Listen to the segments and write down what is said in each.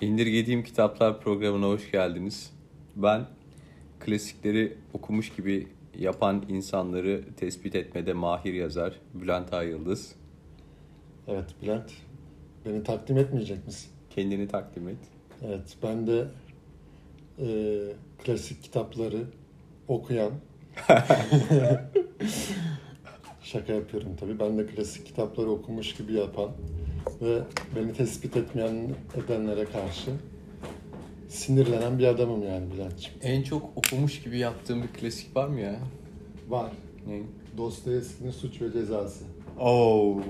İndirgediğim Kitaplar programına hoş geldiniz. Ben klasikleri okumuş gibi yapan insanları tespit etmede mahir yazar Bülent Ay Yıldız. Evet Bülent, beni takdim etmeyecek misin? Kendini takdim et. Evet, ben de e, klasik kitapları okuyan, şaka yapıyorum tabii. Ben de klasik kitapları okumuş gibi yapan ve beni tespit etmeyen edenlere karşı sinirlenen bir adamım yani Bülent'ciğim. En çok okumuş gibi yaptığım bir klasik var mı ya? Var. Ne? Dostoyevski'nin Suç ve Cezası. Oo.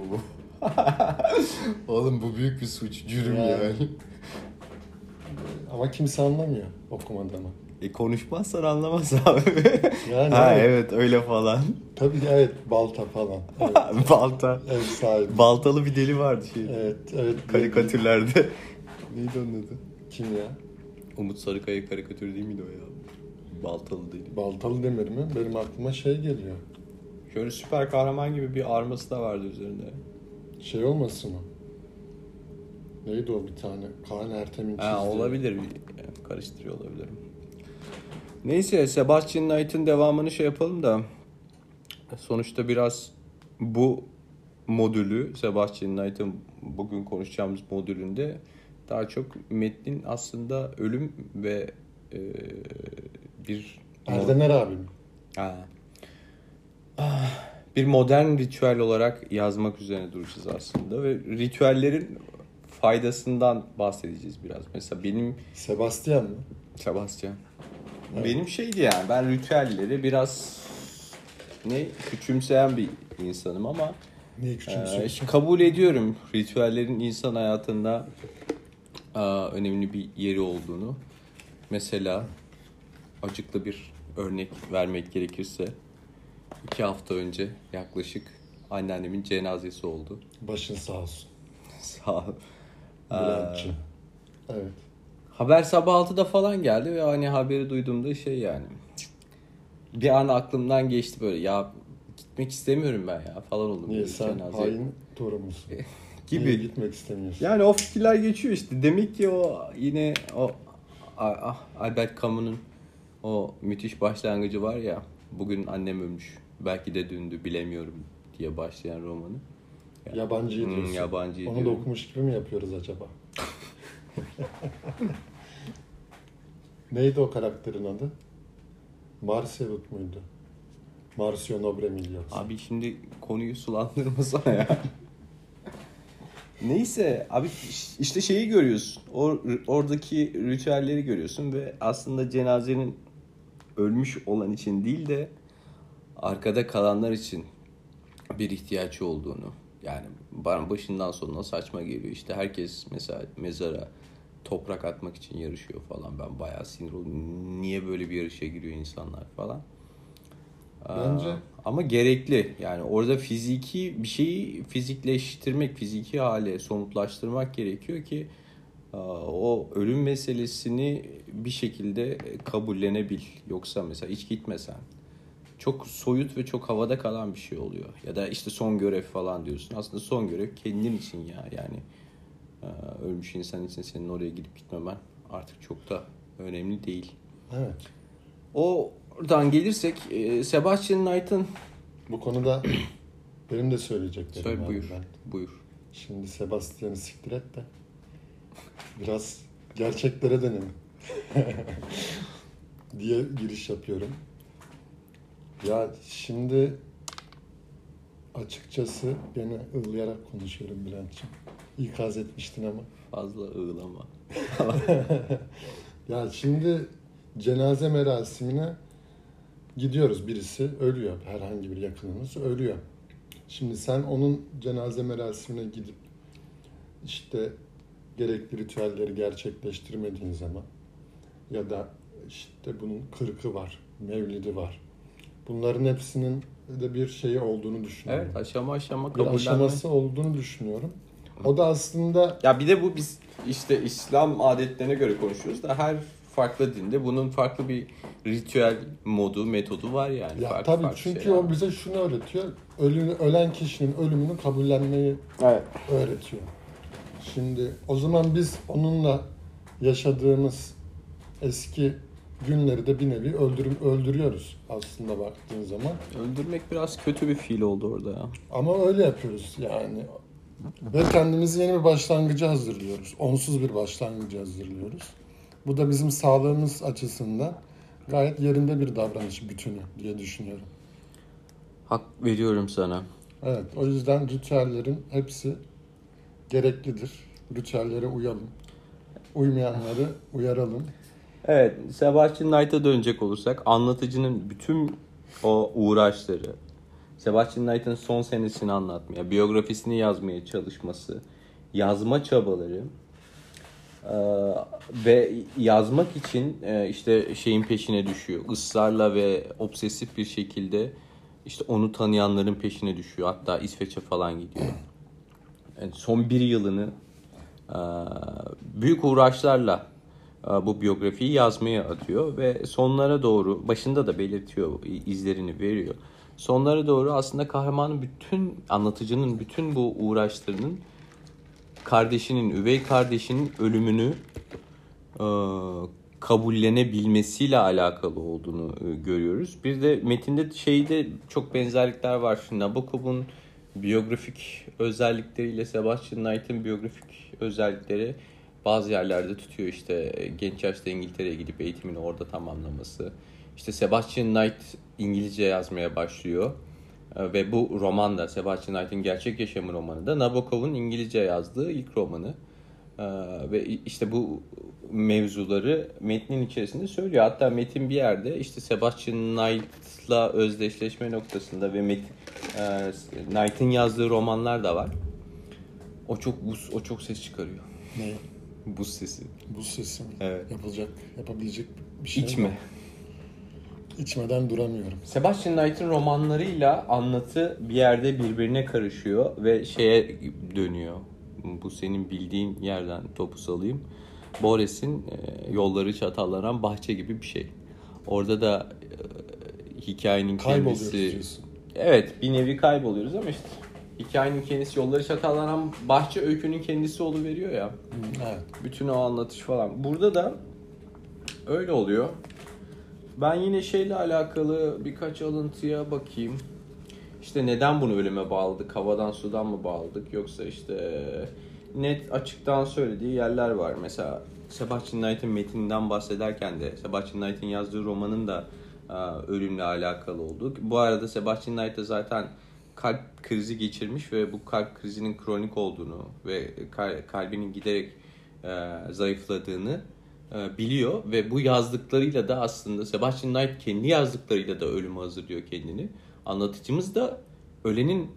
Oğlum bu büyük bir suç, cürüm Yani. yani. Ama kimse anlamıyor okumadığımı. E konuşmazsan anlamaz abi. Yani ha evet. evet öyle falan. Tabii evet balta falan. Evet, Balta. ev sahibi. Baltalı bir deli vardı şey. Evet, evet. Karikatürlerde. Neydi onun adı? Kim ya? Umut Sarıkaya karikatürü değil miydi o ya? Baltalı deli. Baltalı demir mi? Benim aklıma şey geliyor. Şöyle süper kahraman gibi bir arması da vardı üzerinde. Şey olmasın mı? Neydi o bir tane? Kaan Ertem'in çizdiği. Ha olabilir. Yani karıştırıyor olabilirim. Neyse Sebastian Knight'ın devamını şey yapalım da sonuçta biraz bu modülü Sebastian Knight'ın bugün konuşacağımız modülünde daha çok metnin aslında ölüm ve e, bir Erdener abim. Ha. Ah, bir modern ritüel olarak yazmak üzerine duracağız aslında ve ritüellerin faydasından bahsedeceğiz biraz. Mesela benim Sebastian mı? Sebastian. Benim şeydi yani ben ritüelleri biraz ne küçümseyen bir insanım ama Niye e, küçümsüyorsun? kabul ediyorum ritüellerin insan hayatında e, önemli bir yeri olduğunu. Mesela acıklı bir örnek vermek gerekirse iki hafta önce yaklaşık anneannemin cenazesi oldu. Başın sağ olsun. Sağ ol. Bülent'ciğim. Ee, Evet. Haber sabah 6'da falan geldi ve hani haberi duyduğumda şey yani bir an aklımdan geçti böyle ya gitmek istemiyorum ben ya falan oldum. Niye sen cenazeye. hain torun musun? Gibi. Niye gitmek istemiyorsun? Yani o fikirler geçiyor işte. Demek ki o yine o ah, Albert Camus'un o müthiş başlangıcı var ya. Bugün annem ölmüş. Belki de dündü bilemiyorum diye başlayan romanı. Yabancıyı Hmm, diyorsun. yabancıyı Onu da diyorum. okumuş gibi mi yapıyoruz acaba? Neydi o karakterin adı? Marsevut muydu? Marcio Nobremil yoksa. Abi şimdi konuyu sulandırmasana ya. Neyse abi işte şeyi görüyorsun. O oradaki ritüelleri görüyorsun ve aslında cenazenin ölmüş olan için değil de arkada kalanlar için bir ihtiyaç olduğunu. Yani başından sonuna saçma geliyor. İşte herkes mesela mezara toprak atmak için yarışıyor falan. Ben bayağı sinir oldum. Niye böyle bir yarışa giriyor insanlar falan. Bence- Aa, ama gerekli. Yani orada fiziki bir şeyi fizikleştirmek, fiziki hale somutlaştırmak gerekiyor ki o ölüm meselesini bir şekilde kabullenebil. Yoksa mesela hiç gitmesen çok soyut ve çok havada kalan bir şey oluyor. Ya da işte son görev falan diyorsun. Aslında son görev kendin için ya. Yani ölmüş insan için senin oraya gidip gitmemen artık çok da önemli değil. Evet. Oradan gelirsek e, Sebastian Knight'ın Bu konuda benim de söyleyeceklerim Söyle var buyur. Bülent. Buyur. Şimdi Sebastian'ı siktir et de biraz gerçeklere dönelim diye giriş yapıyorum. Ya şimdi açıkçası gene ığlayarak konuşuyorum Bülent'ciğim. İkaz etmiştin ama. Fazla ığlama. Ya şimdi cenaze merasimine gidiyoruz. Birisi ölüyor. Herhangi bir yakınımız ölüyor. Şimdi sen onun cenaze merasimine gidip işte gerekli ritüelleri gerçekleştirmediğin zaman ya da işte bunun kırkı var, mevlidi var. Bunların hepsinin de bir şeyi olduğunu düşünüyorum. Evet aşama aşama bir kabullenme. aşaması olduğunu düşünüyorum. O da aslında Ya bir de bu biz işte İslam adetlerine göre konuşuyoruz da her farklı dinde bunun farklı bir ritüel modu, metodu var yani. Ya farklı tabii farklı çünkü şeyler. o bize şunu öğretiyor. Ölü, ölen kişinin ölümünü kabullenmeyi Evet. öğretiyor. Şimdi o zaman biz onunla yaşadığımız eski günleri de bir nevi öldürüm, öldürüyoruz aslında baktığın zaman. Öldürmek biraz kötü bir fiil oldu orada ya. Ama öyle yapıyoruz yani. Ve kendimizi yeni bir başlangıca hazırlıyoruz. Onsuz bir başlangıcı hazırlıyoruz. Bu da bizim sağlığımız açısından gayet yerinde bir davranış bütünü diye düşünüyorum. Hak veriyorum sana. Evet, o yüzden ritüellerin hepsi gereklidir. Ritüellere uyalım. Uymayanları uyaralım. Evet, Sebastian Knight'a dönecek olursak anlatıcının bütün o uğraşları, Sebastian Knight'ın son senesini anlatmaya, biyografisini yazmaya çalışması, yazma çabaları e, ve yazmak için e, işte şeyin peşine düşüyor. Israrla ve obsesif bir şekilde işte onu tanıyanların peşine düşüyor. Hatta İsveç'e falan gidiyor. Yani son bir yılını e, büyük uğraşlarla e, bu biyografiyi yazmaya atıyor ve sonlara doğru başında da belirtiyor izlerini veriyor. Sonlara doğru aslında kahramanın bütün anlatıcının bütün bu uğraşlarının kardeşinin üvey kardeşinin ölümünü e, kabullenebilmesiyle alakalı olduğunu e, görüyoruz. Bir de metinde şeyde çok benzerlikler var. Nabokov'un biyografik özellikleriyle Sebastian Knight'ın biyografik özellikleri bazı yerlerde tutuyor işte genç yaşta İngiltere'ye gidip eğitimini orada tamamlaması. İşte Sebastian Knight İngilizce yazmaya başlıyor. Ee, ve bu roman da Sebastian Knight'in gerçek yaşamı romanı da Nabokov'un İngilizce yazdığı ilk romanı. Ee, ve işte bu mevzuları metnin içerisinde söylüyor. Hatta metin bir yerde işte Sebastian Knight'la özdeşleşme noktasında ve met, e, Knight'in yazdığı romanlar da var. O çok buz, o çok ses çıkarıyor. Ne? Buz sesi. Buz sesi mi? Evet. Yapılacak, yapabilecek bir şey İçme. mi? İçmeden duramıyorum. Sebastian Knight'ın romanlarıyla anlatı bir yerde birbirine karışıyor ve şeye dönüyor. Bu senin bildiğin yerden topu salayım. Bores'in e, yolları çatallanan bahçe gibi bir şey. Orada da e, hikayenin kendisi... diyorsun. Evet bir nevi kayboluyoruz ama işte hikayenin kendisi yolları çatallanan bahçe öykünün kendisi veriyor ya. Evet. Bütün o anlatış falan. Burada da öyle oluyor. Ben yine şeyle alakalı birkaç alıntıya bakayım. İşte neden bunu ölüme bağladık? Havadan sudan mı bağladık? Yoksa işte net açıktan söylediği yerler var. Mesela Sebastian Knight'ın metninden bahsederken de Sebastian Knight'ın yazdığı romanın da e, ölümle alakalı olduğu. Bu arada Sebastian Knight da zaten kalp krizi geçirmiş ve bu kalp krizinin kronik olduğunu ve kal- kalbinin giderek e, zayıfladığını biliyor ve bu yazdıklarıyla da aslında Sebastian Knight kendi yazdıklarıyla da ölüme hazırlıyor kendini. Anlatıcımız da ölenin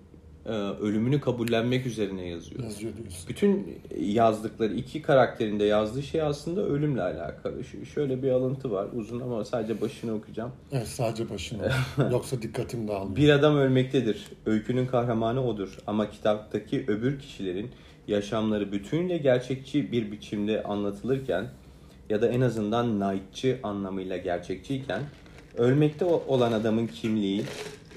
e, ölümünü kabullenmek üzerine yazıyor. Yazıyor diyorsun. Bütün yazdıkları iki karakterinde yazdığı şey aslında ölümle alakalı. Şöyle bir alıntı var uzun ama sadece başını okuyacağım. Evet sadece başına. Yoksa dikkatim dağılıyor. Bir adam ölmektedir. Öykünün kahramanı odur. Ama kitaptaki öbür kişilerin yaşamları bütünüyle gerçekçi bir biçimde anlatılırken ya da en azından Knight'çı anlamıyla gerçekçiyken ölmekte olan adamın kimliği,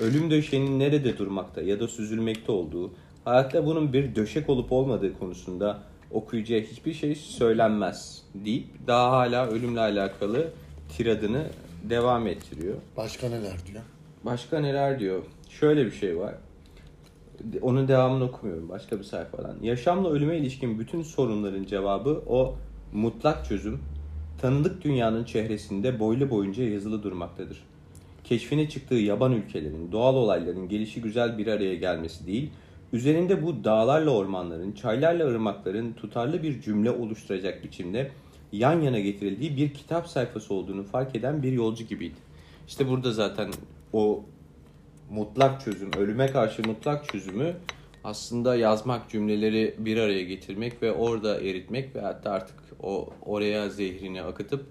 ölüm döşeğinin nerede durmakta ya da süzülmekte olduğu, hayatta bunun bir döşek olup olmadığı konusunda okuyucuya hiçbir şey söylenmez deyip daha hala ölümle alakalı tiradını devam ettiriyor. Başka neler diyor? Başka neler diyor? Şöyle bir şey var. Onun devamını okumuyorum başka bir sayfadan. Yaşamla ölüme ilişkin bütün sorunların cevabı o mutlak çözüm tanıdık dünyanın çehresinde boylu boyunca yazılı durmaktadır. Keşfine çıktığı yaban ülkelerin, doğal olayların gelişi güzel bir araya gelmesi değil, üzerinde bu dağlarla ormanların, çaylarla ırmakların tutarlı bir cümle oluşturacak biçimde yan yana getirildiği bir kitap sayfası olduğunu fark eden bir yolcu gibiydi. İşte burada zaten o mutlak çözüm, ölüme karşı mutlak çözümü aslında yazmak, cümleleri bir araya getirmek ve orada eritmek ve hatta artık o oraya zehrini akıtıp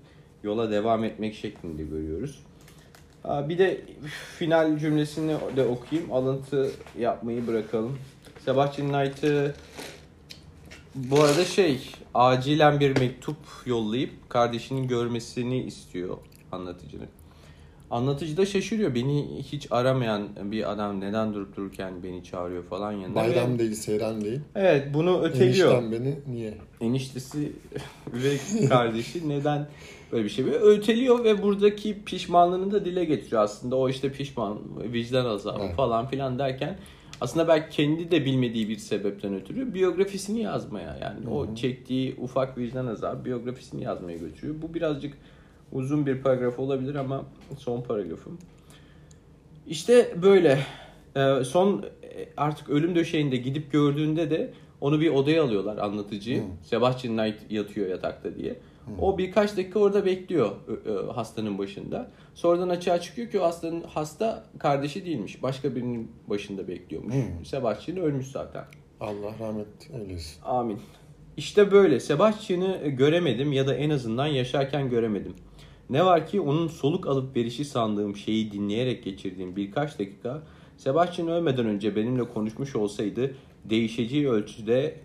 yola devam etmek şeklinde görüyoruz. Bir de final cümlesini de okuyayım. Alıntı yapmayı bırakalım. Sebastian Knight'ı bu arada şey acilen bir mektup yollayıp kardeşinin görmesini istiyor anlatıcının. Anlatıcı da şaşırıyor. Beni hiç aramayan bir adam neden durup dururken beni çağırıyor falan yanında. Bayram Ve- değil, seyran değil. Evet bunu öteliyor. Enişten beni niye? eniştesi üvey kardeşi neden böyle bir şey böyle öteliyor ve buradaki pişmanlığını da dile getiriyor aslında o işte pişman vicdan azabı Evet. falan filan derken aslında belki kendi de bilmediği bir sebepten ötürü biyografisini yazmaya yani o çektiği ufak vicdan azabı biyografisini yazmaya götürüyor. Bu birazcık uzun bir paragraf olabilir ama son paragrafım. İşte böyle Ee, son e, artık ölüm döşeğinde gidip gördüğünde de onu bir odaya alıyorlar anlatıcıyı. Hı. Sebastian Knight yatıyor yatakta diye. O birkaç dakika orada bekliyor hastanın başında. Sonradan açığa çıkıyor ki o hastanın hasta kardeşi değilmiş. Başka birinin başında bekliyormuş. Hı. Sebastian ölmüş zaten. Allah rahmet eylesin. Amin. İşte böyle. Sebastian'ı göremedim ya da en azından yaşarken göremedim. Ne var ki onun soluk alıp verişi sandığım şeyi dinleyerek geçirdiğim birkaç dakika Sebastian ölmeden önce benimle konuşmuş olsaydı değişeceği ölçüde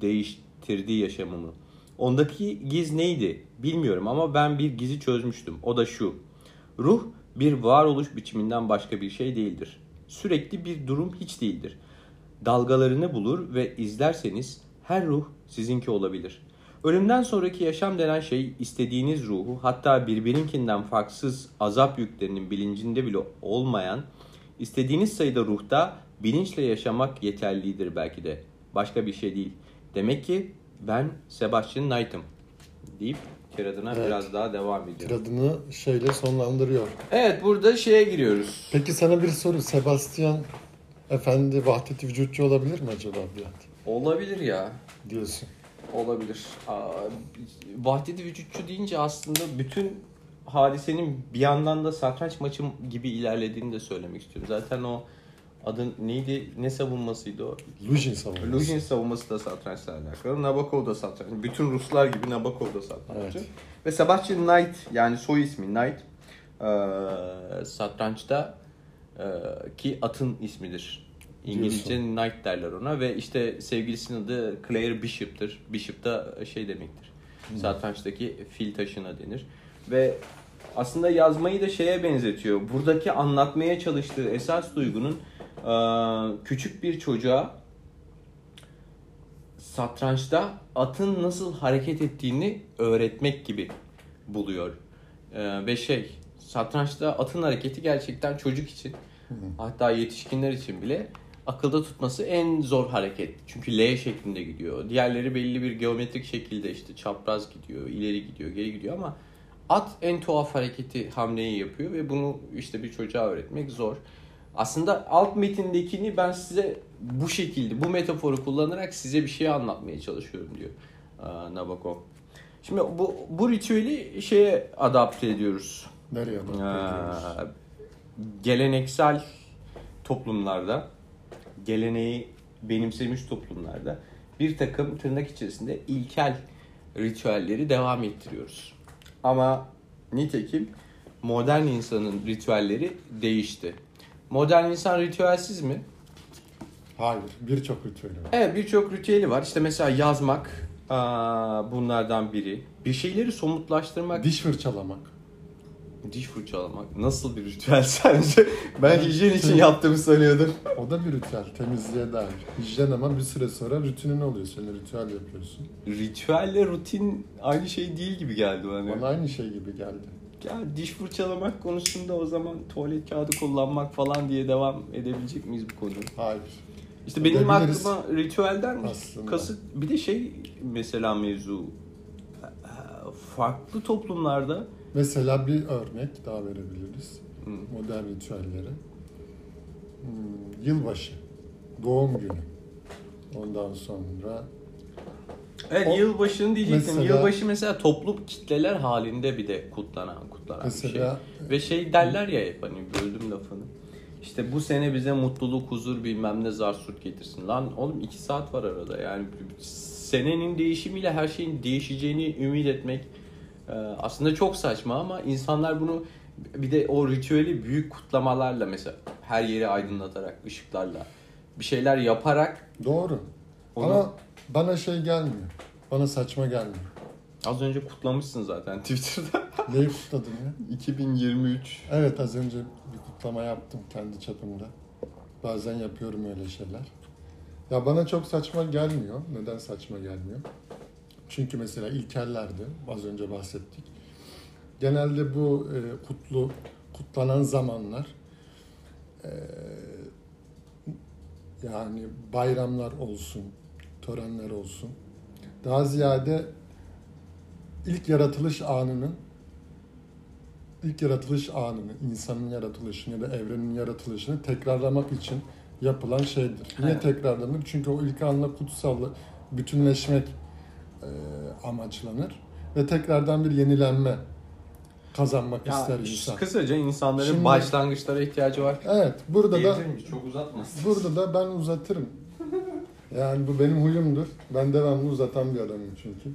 değiştirdi yaşamımı. Ondaki giz neydi bilmiyorum ama ben bir gizi çözmüştüm. O da şu. Ruh bir varoluş biçiminden başka bir şey değildir. Sürekli bir durum hiç değildir. Dalgalarını bulur ve izlerseniz her ruh sizinki olabilir. Ölümden sonraki yaşam denen şey istediğiniz ruhu hatta birbirinkinden farksız azap yüklerinin bilincinde bile olmayan istediğiniz sayıda ruhta bilinçle yaşamak yeterlidir belki de. Başka bir şey değil. Demek ki ben Sebastian Knight'ım deyip tiradına Evet. biraz daha devam ediyor. Tiradını şeyle sonlandırıyor. Evet burada şeye giriyoruz. Peki sana bir soru. Sebastian Efendi Vahdeti Vücutçu olabilir mi acaba Bülent? Olabilir ya. Diyorsun. Olabilir. Vahdedi vücutçu deyince aslında bütün hadisenin bir yandan da satranç maçı gibi ilerlediğini de söylemek istiyorum. Zaten o adın neydi? Ne savunmasıydı o? Lujin savunması. Lujin savunması da satrançla alakalı. Nabokov da satranç. Bütün Ruslar gibi Nabokov da satranççı. Evet. Ve Sebastian Knight yani soy ismi Knight satrançta ki atın ismidir. İngilizce Knight derler ona ve işte sevgilisinin adı Claire Bishop'tır. Bishop da şey demektir. Satrançtaki fil taşına denir. Ve aslında yazmayı da şeye benzetiyor. Buradaki anlatmaya çalıştığı esas duygunun eee, küçük bir çocuğa satrançta atın nasıl hareket ettiğini öğretmek gibi buluyor. Ee, ve şey satrançta atın hareketi gerçekten çocuk için hatta yetişkinler için bile akılda tutması en zor hareket. Çünkü L şeklinde gidiyor. Diğerleri belli bir geometrik şekilde işte çapraz gidiyor, ileri gidiyor, geri gidiyor ama at en tuhaf hareketi hamleyi yapıyor ve bunu işte bir çocuğa öğretmek zor. Aslında alt metindekini ben size bu şekilde, bu metaforu kullanarak size bir şey anlatmaya çalışıyorum diyor Nabokov. Şimdi bu, bu ritüeli şeye adapte ediyoruz. Nereye adapte ediyoruz? Geleneksel toplumlarda, geleneği benimsemiş toplumlarda bir takım tırnak içerisinde ilkel ritüelleri devam ettiriyoruz. Ama nitekim modern insanın ritüelleri değişti. Modern insan ritüelsiz mi? Hayır. Birçok ritüeli var. Evet birçok ritüeli var. İşte mesela yazmak aa, bunlardan biri. Bir şeyleri somutlaştırmak, Diş fırçalamak. Diş fırçalamak nasıl bir ritüel sence? Ben hijyen için yaptığımı sanıyordum. O da bir ritüel. Temizliğe dair. Hijyen ama bir süre sonra rutinin oluyor. Sen ritüel yapıyorsun. Ritüelle rutin aynı şey değil gibi geldi bana. Bana aynı şey gibi geldi. Ya diş fırçalamak konusunda o zaman tuvalet kağıdı kullanmak falan diye devam edebilecek miyiz bu konuyu? Hayır. İşte benim Edebiliriz. aklıma ritüelden Aslında. kasıt bir de şey mesela mevzu farklı toplumlarda Mesela bir örnek daha verebiliriz. Hı. Modern ritüelleri. Hmm, yılbaşı. Doğum günü. Ondan sonra Evet O- yılbaşını diyecektim. mesela- Yılbaşı mesela toplum kitleler halinde bir de kutlanan kutlanan Mesela- bir şey. Ve şey derler ya hep hani böldüm lafını. İşte bu sene bize mutluluk, huzur bilmem ne zarsurt getirsin. Lan oğlum iki saat var arada yani senenin değişimiyle her şeyin değişeceğini ümit etmek aslında çok saçma ama insanlar bunu bir de o ritüeli büyük kutlamalarla mesela her yeri aydınlatarak, ışıklarla bir şeyler yaparak doğru. Onu- Ama bana şey gelmiyor. Bana saçma gelmiyor. Az önce kutlamışsın zaten Twitter'da. Neyi kutladın ya? 2023. Evet az önce bir kutlama yaptım kendi çapımda. Bazen yapıyorum öyle şeyler. Ya bana çok saçma gelmiyor. Neden saçma gelmiyor? Çünkü mesela ilkellerdi. Az önce bahsettik. Genelde bu e, kutlu kutlanan zamanlar e, yani bayramlar olsun, törenler olsun. Daha ziyade ilk yaratılış anının ilk yaratılış anını, insanın yaratılışını ya da evrenin yaratılışını tekrarlamak için yapılan şeydir. Niye Evet. tekrarlanır? Çünkü o ilk anla kutsallı bütünleşmek amaçlanır ve tekrardan bir yenilenme kazanmak Ya, ister insan. kısaca insanların Şimdi- başlangıçlara ihtiyacı var. Evet, burada da miyiz? Çok uzatmasın. burada da ben uzatırım. Yani bu benim huyumdur. Ben devamlı uzatan bir adamım çünkü.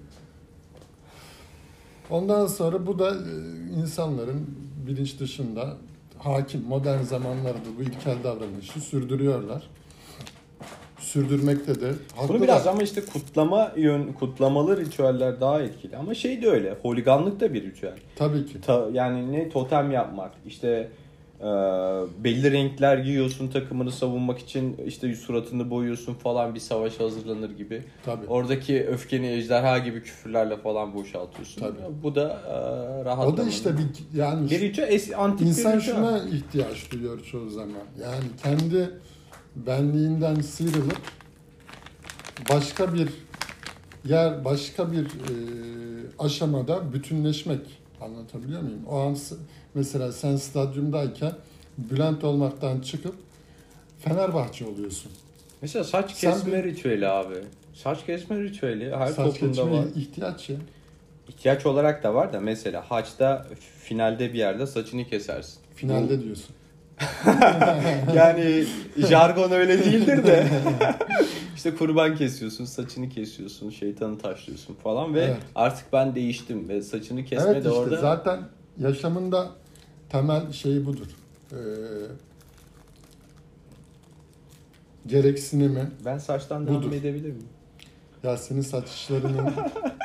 Ondan sonra bu da e, insanların bilinç dışında hakim modern zamanlarda bu ilkel davranışı sürdürüyorlar. Sürdürmekte de Bunu biraz ama işte kutlama yön kutlamalı ritüeller daha etkili. Ama şey de öyle. Holiganlık da bir ritüel. Tabii ki. Ta- yani ne totem yapmak. işte e, belli renkler giyiyorsun takımını savunmak için işte suratını boyuyorsun falan bir savaş hazırlanır gibi. Tabii. Oradaki öfkeni ejderha gibi küfürlerle falan boşaltıyorsun. Tabii. Bu da e, rahatlamanın. O da işte bir yani bir ritüel, es- antik İnsan bir ritüel. şuna ihtiyaç duyuyor çoğu zaman. Yani kendi benliğinden sıyrılıp başka bir yer, başka bir e, aşamada bütünleşmek. Anlatabiliyor muyum? O an mesela sen stadyumdayken Bülent olmaktan çıkıp Fenerbahçe oluyorsun. Mesela saç Sen kesme bir- ritüeli abi. Saç kesme ritüeli her Saç toplumda var. ihtiyaç ya. İhtiyaç olarak da var da mesela haçta finalde bir yerde saçını kesersin. Finalde diyorsun. Yani jargon öyle değildir de. işte kurban kesiyorsun, saçını kesiyorsun, şeytanı taşlıyorsun falan ve Evet. artık ben değiştim ve saçını kesme evet de işte orada zaten yaşamında temel şey budur. Ee, gereksinimi ben saçtan devam Budur. edebilir miyim? ya senin saçlarının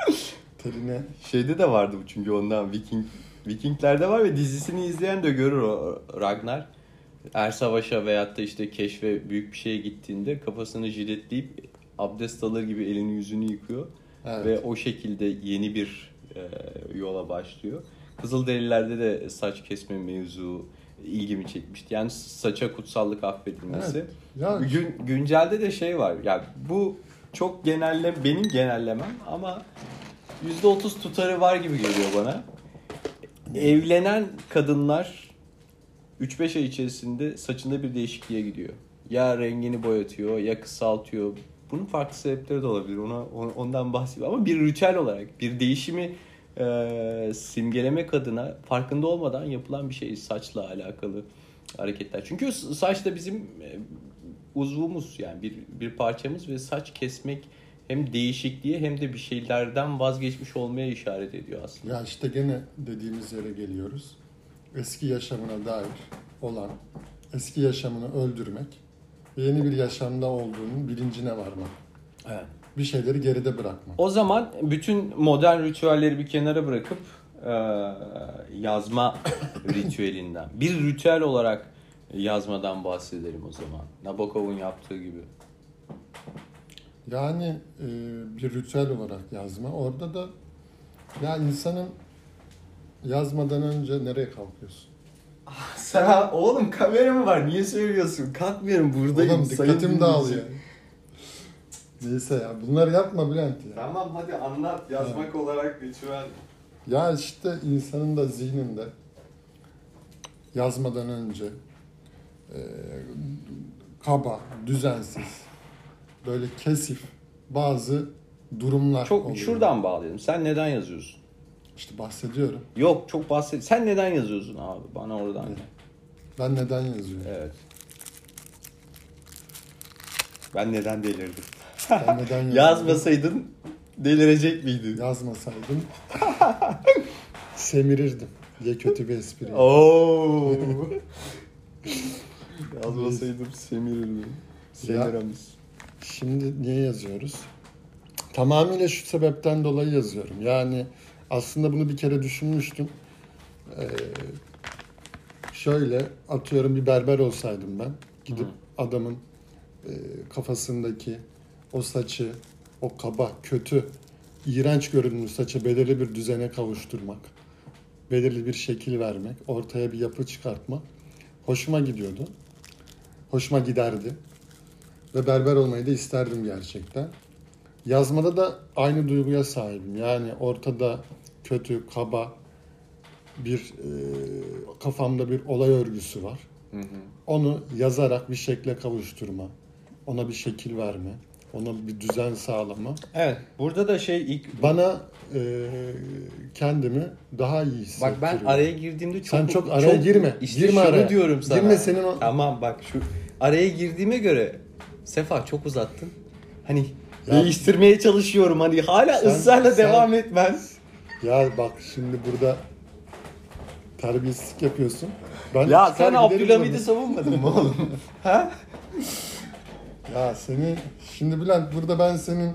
teline Şeyde de vardı bu çünkü ondan Viking Vikinglerde var ve dizisini izleyen de görür o Ragnar. Er savaşa veyahut da işte keşfe büyük bir şeye gittiğinde kafasını jiletleyip abdest alır gibi elini yüzünü yıkıyor. evet. Ve o şekilde yeni bir e, yola başlıyor. Kızılderililerde de saç kesme mevzu ilgimi çekmişti. Yani saça kutsallık affedilmesi. Evet. Ya Gün, güncelde de şey var. Ya bu çok genelle benim genellemem ama %30 tutarı var gibi geliyor bana. Evlenen kadınlar 3-5 ay içerisinde saçında bir değişikliğe gidiyor. Ya rengini boyatıyor ya kısaltıyor. Bunun farklı sebepleri de olabilir. Ona on- ondan bahsediyorum. Ama bir ritüel olarak bir değişimi e, simgelemek adına farkında olmadan yapılan bir şey saçla alakalı hareketler. Çünkü saç da bizim e, uzvumuz yani bir bir parçamız ve saç kesmek hem değişikliğe hem de bir şeylerden vazgeçmiş olmaya işaret ediyor aslında. ya işte gene dediğimiz yere geliyoruz. Eski yaşamına dair olan eski yaşamını öldürmek ve yeni bir yaşamda olduğunun bilincine varmak. Evet. Bir şeyleri geride bırakmak. O zaman bütün modern ritüelleri bir kenara bırakıp e, yazma ritüelinden, bir ritüel olarak yazmadan bahsedelim o zaman. Nabokov'un yaptığı gibi. Yani e, bir ritüel olarak yazma. Orada da ya insanın yazmadan önce nereye kalkıyorsun? Sen oğlum kamera mı var? Niye söylüyorsun? Kalkmıyorum buradayım. Oğlum dikkatim dağılıyor. Neyse ya bunları yapma Bülent ya. Tamam hadi anlat yazmak olarak ritüel. Ya işte insanın da zihninde yazmadan önce e, kaba, düzensiz, böyle kesif bazı durumlar Çok oluyor. şuradan bağlayalım. Sen neden yazıyorsun? İşte bahsediyorum. Yok çok bahset. Sen neden yazıyorsun abi? Bana oradan. Evet. Ben neden yazıyorum? Evet. Ben neden delirdim? Ben neden? Yazmasaydın delirecek miydin? Yazmasaydım semirirdim diye kötü bir espri. Oo. Yazmasaydım semirirdim. Semiramis. Şimdi niye yazıyoruz? Tamamıyla şu sebepten dolayı yazıyorum. Yani aslında bunu bir kere düşünmüştüm. Ee, şöyle atıyorum bir berber olsaydım ben. Gidip adamın e, kafasındaki o saçı, o kaba, kötü, iğrenç görünümlü saçı belirli bir düzene kavuşturmak. Belirli bir şekil vermek, ortaya bir yapı çıkartmak hoşuma gidiyordu. Hoşuma giderdi. Ve berber olmayı da isterdim gerçekten. Yazmada da aynı duyguya sahibim. Yani ortada kötü, kaba bir e, kafamda bir olay örgüsü var. Onu yazarak bir şekle kavuşturma, ona bir şekil verme, ona bir düzen sağlama. Evet. Burada da şey ilk Bana e, kendimi daha iyi Bak hissettiriyor. ben araya girdiğimde çok Sen çok araya girme. İşte Girme şunu araya. diyorum sana. Girme senin o- Tamam bak şu araya girdiğime göre Sefa çok uzattın. Hani değiştirmeye çalışıyorum hani hala Sen- ısrarla sen- devam etmen. Ya bak şimdi burada terbiyesizlik yapıyorsun. Ben Ya sen Abdülhamid'i savunmadın mı oğlum? ha? Ya seni şimdi Bülent burada ben senin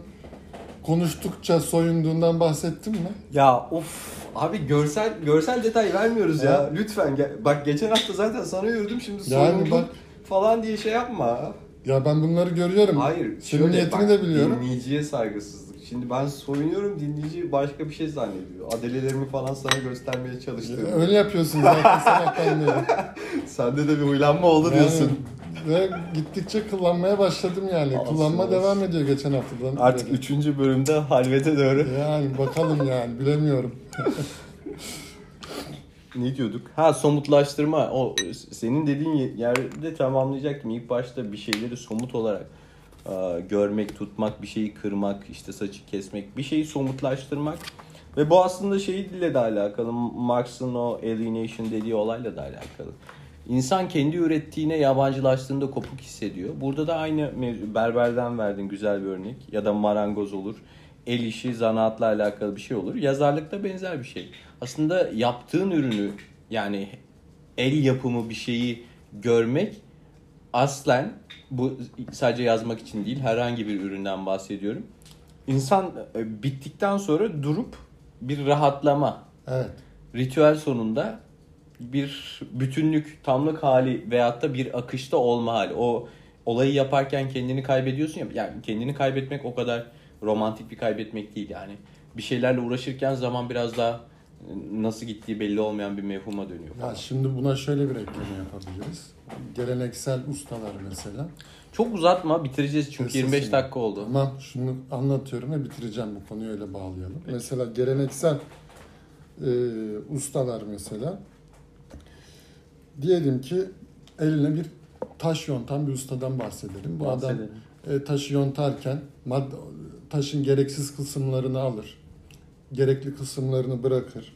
konuştukça soyunduğundan bahsettim mi? Ya of abi görsel görsel detay vermiyoruz ya. Ya. Lütfen. Bak geçen hafta zaten sana yordum şimdi Yani soyundum bak- falan diye şey yapma. Ya ben bunları görüyorum. Hayır. Senin şöyle niyetini bak, de biliyorum. Dinleyiciye saygısızlık. Şimdi ben soyunuyorum dinleyici başka bir şey zannediyor. Adelelerimi falan sana göstermeye çalıştım. Öyle yapıyorsun zaten sabahtan beri. Sende de bir huylanma oldu Yani diyorsun. Ve gittikçe kullanmaya başladım yani. Olsun, Kullanma olsun. devam ediyor geçen haftadan. Artık beri. üçüncü bölümde halvete doğru. Yani bakalım yani bilemiyorum. Ne diyorduk? Ha somutlaştırma. O senin dediğin yerde tamamlayacaktım. İlk başta bir şeyleri somut olarak e, görmek, tutmak, bir şeyi kırmak, işte saçı kesmek, bir şeyi somutlaştırmak. Ve bu aslında şeyle de alakalı. Marx'ın o alienation dediği olayla da alakalı. İnsan kendi ürettiğine yabancılaştığında kopuk hissediyor. Burada da aynı mevzu. Berberden verdin güzel bir örnek. Ya da marangoz olur. El işi, zanaatla alakalı bir şey olur. Yazarlıkta benzer bir şey. Aslında yaptığın ürünü yani el yapımı bir şeyi görmek aslen bu sadece yazmak için değil herhangi bir üründen bahsediyorum. İnsan e, bittikten sonra durup bir rahatlama, Evet. ritüel sonunda bir bütünlük, tamlık hali veyahut da bir akışta olma hali. O olayı yaparken kendini kaybediyorsun ya. Yani kendini kaybetmek o kadar romantik bir kaybetmek değil yani. Bir şeylerle uğraşırken zaman biraz daha nasıl gittiği belli olmayan bir mevhuma dönüyor. Ya şimdi buna şöyle bir ekleme yapabiliriz. Geleneksel ustalar mesela. Çok uzatma bitireceğiz çünkü Kesin 25 şimdi. dakika oldu. Tamam şunu anlatıyorum ve bitireceğim bu konuyu öyle bağlayalım. Mesela geleneksel e, ustalar mesela diyelim ki eline bir taş yontan bir ustadan bahsedelim. Bu adam Bahsedelim. e, taşı yontarken mad taşın gereksiz kısımlarını alır. Gerekli kısımlarını bırakır.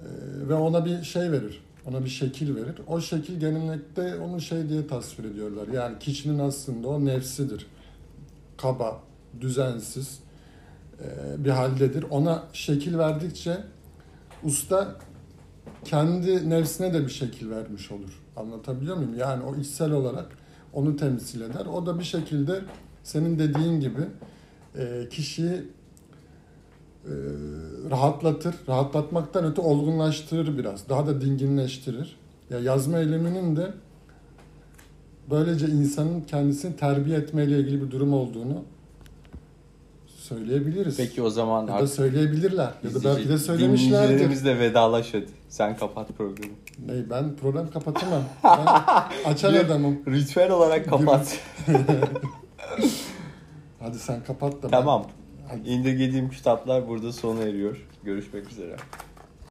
E, ve ona bir şey verir. Ona bir şekil verir. O şekil genellikle onu şey diye tasvir ediyorlar. Yani kişinin aslında o nefsidir. Kaba, düzensiz e, bir haldedir. Ona şekil verdikçe usta kendi nefsine de bir şekil vermiş olur. Anlatabiliyor muyum? Yani o içsel olarak onu temsil eder. O da bir şekilde senin dediğin gibi e, kişiyi e, rahatlatır. Rahatlatmaktan öte olgunlaştırır biraz. Daha da dinginleştirir. Ya yazma eyleminin de böylece insanın kendisini terbiye etmeyle ilgili bir durum olduğunu söyleyebiliriz. Peki o zaman ya da söyleyebilirler. Ya da belki de söylemişlerdir. dinleyicilerimizle vedalaş hadi. Sen kapat programı. Ney, ben program kapatamam. Ben açan adamım. Ritüel olarak kapat. Hadi sen kapat da ben- tamam. Hadi. İndirgediğim kitaplar burada sona eriyor. Görüşmek üzere.